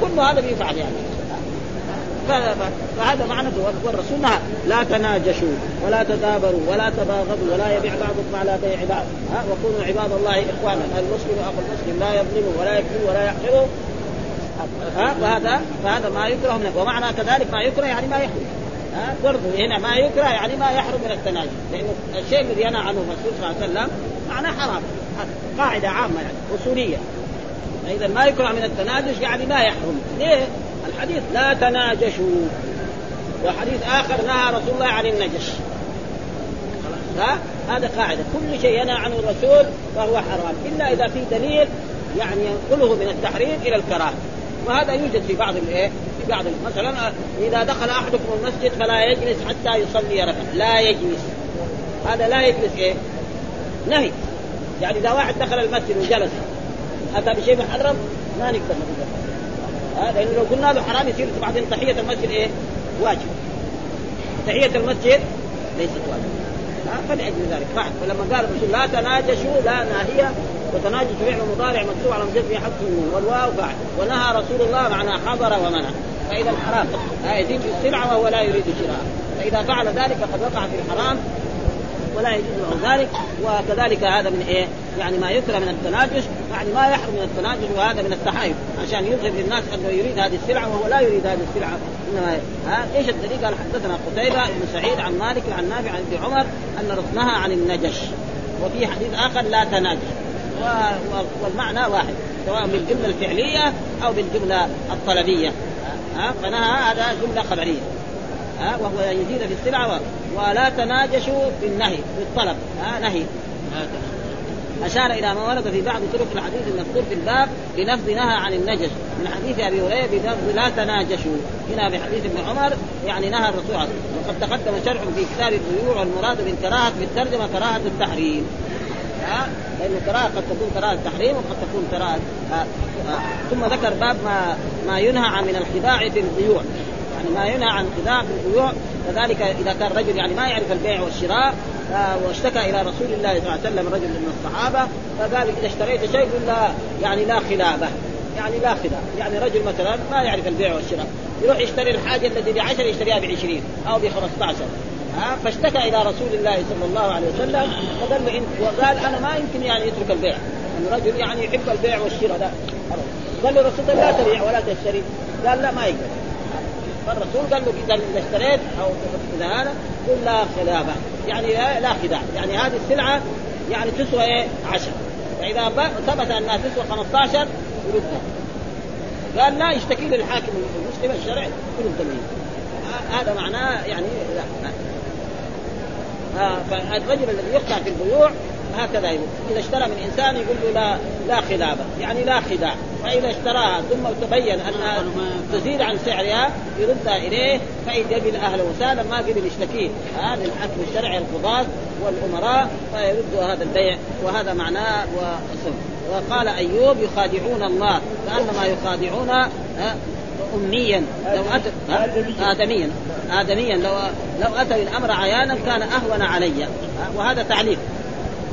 كل هذا بيفعل يعني. فهذا معنى والرسول نهى لا تناجشوا ولا تدابروا ولا تباغضوا ولا يبيع بعضكم على بيع بعض. وكونوا عباد الله إخوانا المسلم أخو المسلم لا يظلمه ولا يكذب ولا يحقره. ها؟ فهذا فهذا ما يكره من ومعنى كذلك ما يكره يعني ما يحرم. ها؟ برضه هنا ما يكره يعني ما يحرم من التناجش لأنه الشيء الذي ينهى عنه الرسول صلى الله عليه وسلم معناه حرام. قاعدة عامة يعني أصولية. فإذا ما يكره من التناجش يعني ما يحرم. ليه؟ الحديث لا تناجشوا. وحديث آخر نهى رسول الله عن النجش. ها؟ هذا قاعدة. كل شيء ينهى عنه الرسول فهو حرام. إلا إذا في دليل يعني ينقله من التحريم إلى الكراهة. وهذا يوجد في بعض الايه؟ في بعض مثلا إذا دخل أحدكم المسجد فلا يجلس حتى يصلي ركعة، لا يجلس. هذا لا يجلس إيه؟ نهي. يعني إذا واحد دخل المسجد وجلس أتى بشيء محرم ما نقدر هذا لأنه لو قلنا له حرام يصير بعدين تحية المسجد إيه؟ واجب. تحية المسجد ليست واجب فلأجل ذلك. فعل فلما قال الرسول لا تناجشوا لا ناهية. وتناجش فعل مضارع مكتوب على مجد في حق والواو فعل ونهى رسول الله معنى حضر ومنع. فإذا الحرام. لا يزيد في السلعه وهو لا يريد شراء فإذا فعل ذلك فقد وقع في الحرام ولا يجوز له ذلك. وكذلك هذا من إيه؟ يعني ما يكره من التناجش. يعني ما يحرم من التناجش وهذا من التحايل عشان يظهر للناس أنه يريد هذه السلعه وهو لا يريد هذه السلعه إنما ها؟ إيش الدليل؟ قال حدثنا قتيبة بن سعيد عن مالك عن نافع عن ابن عمر أن نهى عن النجش. وفي حديث آخر لا تناجش. والمعنى واحد سواء بالجملة الفعلية أو بالجملة الطلبية. ها؟ فنهى هذا جملة خبرية. ها؟ وهو يزيد في السلعة ولا تناجشوا بالنهي بالطلب ها؟ نهي. أشار إلى ما ورد في بعض طرق الحديث المذكور في الباب بلفظ نهى عن النجش. من حديث أبي هريرة بلفظ لا تناجشوا. هنا بحديث ابن عمر يعني نهى الرسول وقد تقدم شرح في كتاب البيوع والمراد بالكراهة في الترجمة كراهة التحريم. ها؟ لأن الكراهة قد تكون كراهة تحريم وقد تكون كراهة ثم ذكر باب ما ما ينهى عن من الخداع في البيوع. يعني ما ينهى عن خداع في البيوع كذلك إذا كان رجل يعني ما يعرف البيع والشراء آه، واشتكى إلى رسول الله صلى الله عليه وسلم رجل من الصحابة فقال إذا اشتريت شيء لا يعني لا خلابة. يعني لا خلاف يعني رجل مثلا ما يعرف البيع والشراء يروح يشتري الحاجة التي ب 10 يشتريها ب 20 أو ب 15 ها فاشتكى إلى رسول الله صلى الله عليه وسلم فقال له وقال أنا ما يمكن يعني يترك البيع. يعني رجل يعني يحب البيع والشراء ده. قال له رسول الله لا تبيع ولا تشتري. قال لا ما يقدر فالرسول قال له إذا اشتريت أو إذا هذا قل لا خلافه يعني لا خداع. يعني هذه السلعة يعني تسوى إيه؟ 10 فإذا ثبت أنها تسوى 15 يردها قال لا يشتكي للحاكم المسلم الشرعي. يرد هذا معناه يعني لا. فالرجل الذي يخدع في البيوع هكذا يقول. إذا اشترى من إنسان يقول له لا لا خلابه يعني لا خداع. فإذا اشتراها ثم تبين انها تزيد عن سعرها يردها إليه فإن قبل أهله وسهلا ما قبل يشتكيه. هذا الحكم الشرعي القضاة والأمراء فيرد هذا البيع وهذا معناه واسم. وقال أيوب يخادعون الله. كأنما يخادعون امنيا لو ادميا. ادميا. لو لو أتى الأمر عيانا كان أهون علي. وهذا تعليق.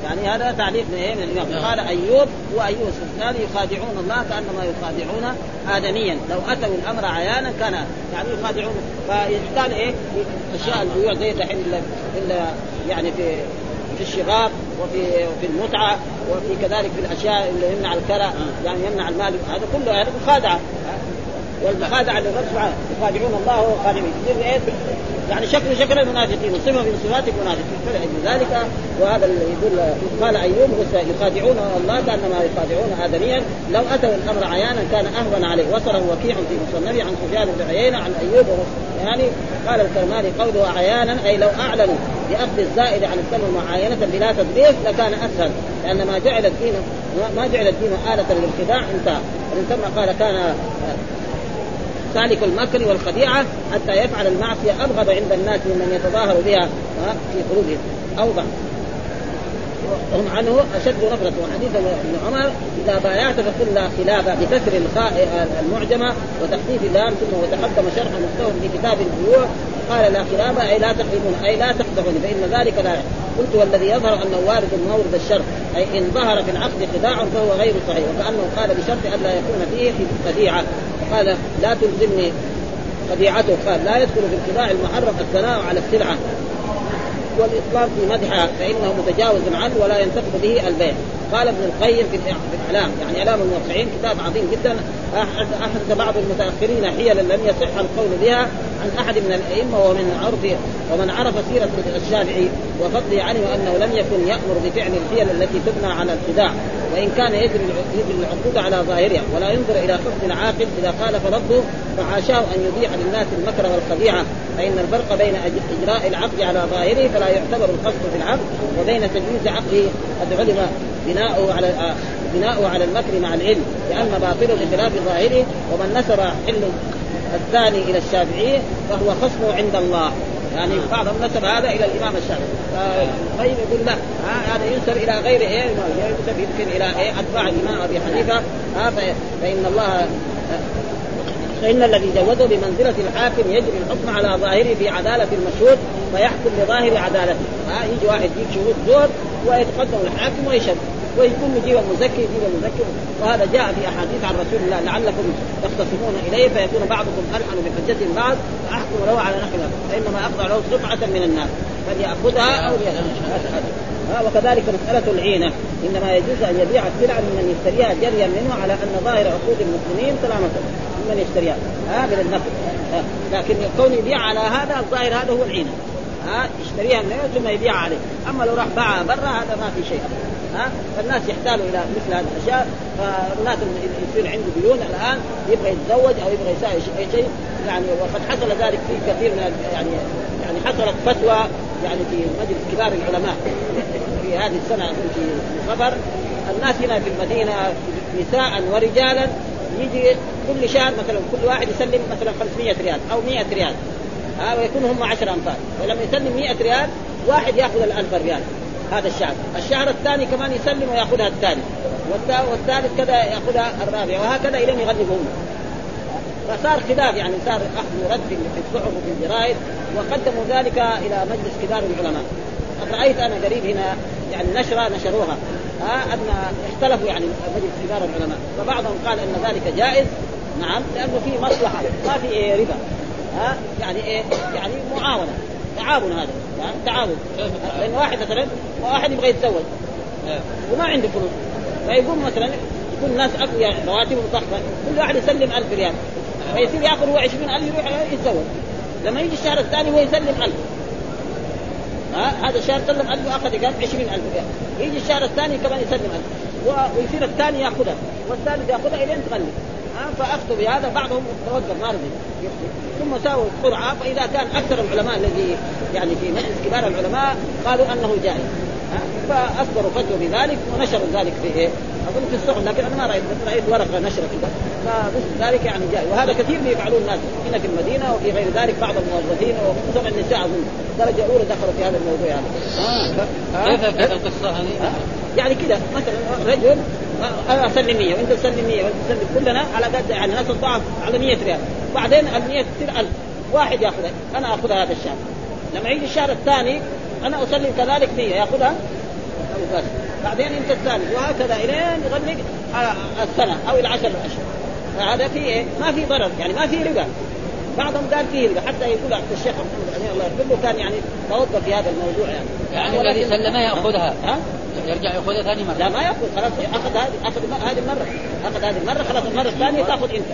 يعني هذا تعليق من من الإمام. قال أيوب وايوب السختياني يخادعون الله كأنما يخادعون ادميا. لو أتوا الأمر عيانا كان يعني يخادعون. فقال إيه؟ أشياء البيوع زي دحين الا إلا يعني في في الشغاب وفي في المتعة وفي كذلك في الأشياء اللي يمنع الكرى يعني يمنع المال. هذا كله هذا مخادعة. والمخادعه للرب يخادعون الله إيه يعني شكل شكل المنافقين وصفة من صفات المنافقين. فلذلك وهذا اللي يقول قال أيوب يخادعون الله كأنما يخادعون آدميا. لو أتوا الأمر عيانا كان أهون عليه. وصله وكيع في مصنفه عن سفيان بن عيينة عن أيوب يعني قال الكرماني قوله عيانا. أي لو أعلنوا بأخذ الزائد عن الثمن معاينة بلا تدريس لكان أسهل. لأن ما جعل الدين ما جعل الدين آلة للخداع انتهى. ومن ثم قال كان سالك المكر والخديعة حتى يفعل المعصية أبغض عند الناس ممن يتظاهر بها في قلوبهم. اوضح هم عنه أشد نفرة. وحديث ابن عمر إذا بايعت فقل لا خلاف بكسر الخاء المعجمة وتخفيف اللام ثم وتقدم شرح مستوى في كتاب البيوع قال لا خلاف أي لا تحرمون أي لا تخدعون فإن ذلك لا قلت والذي يظهر أنه وارد مورد الشر أي إن ظهر في العقد خداع فهو غير صحيح وكأنه قال بشرط الا يكون فيه في خديعة. قال لا تلزمني خديعته قال لا يدخل في الخداع المحرم الثناء على السلعة. والإطلاق في مدحها فإنه متجاوز عنه ولا ينتفع به البيع. قال ابن القيم في الإعلام يعني إعلام الموقعين كتاب عظيم جدا. احدث بعض المتأخرين حيلا لم يصح القول بها عن أحد من الأئمة ومن عرف ومن عرف سيرة الشافعي وفضله عنه أنه لم يكن يأمر بفعل الحيل التي تبنى على الخداع وإن كان يجري العقود على ظاهرها. ولا ينظر إلى قصد العاقل إذا قال فرده فحاشاه أن يبيع للناس المكر والخديعه فإن الفرق بين إجراء العقد على ظاهره فلا يعتبر القصد في العقد وبين تجويز عقده قد علم بناؤه على بناؤه على المكر مع العلم لأن باطله بخلاف ظاهره ومن نسب حل الثاني إلى الشافعي فهو خصمه عند الله. يعني بعضهم نسب هذا إلى الإمام الشافعي. طيب يقول لا هذا ينسب إلى غير إيه؟ ينسب يمكن إلى إيه؟ أتباع الإمام أبي حنيفة. فإن الله فإن الذي جوزه بمنزلة الحاكم يجري الحكم على ظاهره في عدالة المشهود فيحكم بظاهر عدالته. ها يجي واحد يجيب شهود زور ويتقدم الحاكم ويشهد ويكون يجيب المزكي يجيب المزكي وهذا جاء في أحاديث عن رسول الله لعلكم تختصمون إليه فيكون بعضكم ألحن بحجة بعض فأحكم له على نحو فإنما أقطع له سبعة من الناس. فليأخذها أو ها وكذلك مسألة العينة. إنما يجوز أن يبيع السلع ممن يشتريها جريا منه على أن ظاهر عقود المسلمين سلامة. ممن يشتريها. ها من النقد. لكن كون يبيع على هذا الظاهر هذا هو العينة ها يشتريها منه ثم يبيع عليه. أما لو راح باعها برا هذا ما في شيء. ها فالناس يحتاجوا إلى مثل هذه الأشياء. فالناس يصير عنده ديون الآن يبغى يتزوج أو يبغى يساوي شيء يعني وقد حصل ذلك في كثير من يعني يعني حصلت فتوى يعني في مجلس كبار العلماء في هذه السنة في صفر الناس هنا في المدينة نساء ورجالا يجي كل شهر مثلا كل واحد يسلم مثلا 500 ريال أو 100 ريال. ها ويكون هم 10 أنفار. ولما يسلم 100 ريال واحد يأخذ ال 1000 ريال هذا الشهر. الشهر الثاني كمان يسلم ويأخذها الثاني. والثالث كذا يأخذها الرابع. وهكذا إلى يغلبهم فصار خلاف يعني صار أخذ ورد في الصحف وفي الجرائد وقدموا ذلك إلى مجلس كبار العلماء. رأيت أنا قريب هنا يعني نشرة نشروها. ها أن اختلفوا يعني مجلس كبار العلماء. فبعضهم قال أن ذلك جائز. نعم لأنه في مصلحة ما في إيه ربا. ها يعني إيه يعني معاونة. تعاون هذا تعاون. لأن واحد مثلا واحد يبغى يتزوج. وما عنده فلوس. فيقوم مثلا يكون الناس اقوياء رواتبهم ضخمه كل واحد يسلم 1000 ريال. فيصير يأخذ هو 20000 يروح يتزوج. لما يجي الشهر الثاني هو يسلم 1000 ها؟ هذا الشهر سلم 1000 وأخذ كم 20000 ريال يجي الشهر الثاني كمان يسلم 1000 ويصير الثاني يأخذها. والثالث يأخذها إلين تغلب فافتوا بهذا بعضهم توقف ما رضي. ثم ساووا قرعه فإذا كان أكثر العلماء الذي يعني في مجلس كبار العلماء قالوا أنه جائز. فاصدروا فتوى بذلك ونشروا ذلك في إيه؟ أظن في الصحف لكن أنا ما رايت رأيت ورقه كذا فمثل ذلك. يعني جائز. وهذا كثير يفعلون الناس هنا في المدينة وفي غير ذلك بعض الموظفين وخصوصا النساء أظن. درجه اولى دخلوا في هذا الموضوع يعني. كيف القصة هذه؟ يعني كذا مثلا رجل أنا أسلم 100 وأنت تسلم 100 وأنت تسلم كلنا على قد يعني ناس الضعف على 100 ريال. بعدين ال 100 تصير 1000 واحد يأخذها. أنا أخذها هذا الشهر. لما يجي الشهر الثاني أنا أسلم كذلك 100 يأخذها؟ بعدين أنت الثالث وهكذا إلين يغلق على السنة أو العشر الاشهر فهذا في إيه؟ ما في ضرر. يعني ما في ربا. بعضهم قال فيه حتى يقول الشيخ محمد امين الله يغفر له كان يعني توقف في هذا الموضوع يعني. يعني الذي سلمه يأخذها. ها؟ يرجع يأخذها ثاني لا مره ما يأخذ خلاص أخذ هذه أخذ هذه المره أخذ هذه المره خلاص المرة الثانية تأخذ أنت.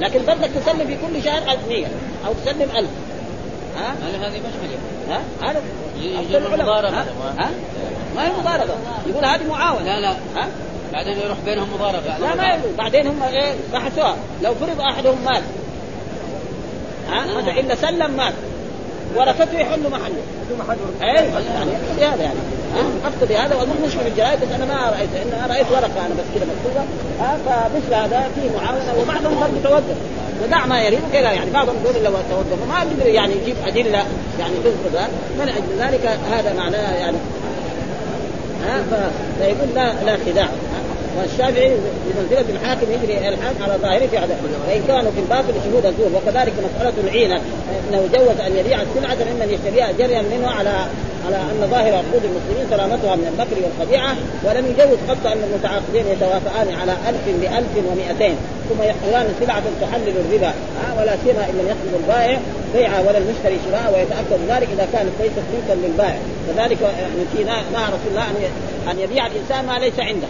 لكن برضك تسلم في كل شهر 100 أو تسلم 1000 ها؟ هذه مشكلة. ها؟ هذا. ها؟ ها؟ ما هي مضاربة. يقول هذه معاونة. لا لا. ها؟ بعدين يروح بينهم مضاربة. لا ما يقول بعدين هم إيه بحثوها. لو فرض أحدهم مات مثلا الا سلم مات. ورثته يحل محله. أيوه يعني يقتضي هذا يعني. اقتضي هذا واظن مش من الجرائد بس أنا ما رأيت أنا رأيت ورقة أنا بس كذا مكتوبة. فمثل هذا فيه معاونة وبعضهم برضه توقف ودع ما يريد كذا يعني. بعضهم يقول لو توقف. ما يقدر يعني يجيب أدلة يعني تثبت هذا من أجل ذلك هذا معناه يعني. ها؟ فيقول لا لا خداع. والشافعي بمنزلة الحاكم يجري الحاكم على ظاهره في عدم. وإن كانوا في الباطل شهود الزور. وكذلك مسألة العينة. أنه جوز أن يبيع السلعة ممن يشتريها جريا منه على على أن ظاهر عقود المسلمين سلامتها من المكر والخديعة. ولم يجوز قط أن المتعاقدين يتوافقان على ألف بألف ومئتين. ثم يحصلان سلعة تحلل الربا. ها ولا سيما إن لم يقصد البائع بيعها ولا المشتري شراء. ويتأكد ذلك إذا كانت ليست ملكا للبائع. كذلك يعني نهى رسول الله أن يبيع الإنسان ما ليس عنده.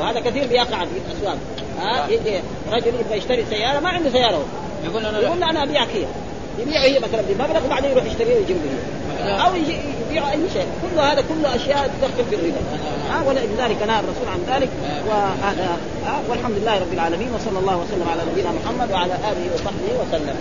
وهذا كثير بيقع في الأسواق. ها؟ يجي رجل يبغى يشتري سيارة ما عنده سيارة. يقول أنا يقول أنا ابيعك هي يبيع هي مثلا بمبلغ وبعدين يروح يشتريها ويجيب لي أو يجي يبيع أي شيء. كل هذا كله أشياء تدخل في الربا. ها؟ ولذلك نهى الرسول عن ذلك. وهذا ها؟ والحمد لله رب العالمين وصلى الله وسلم على نبينا محمد وعلى آله وصحبه وسلم.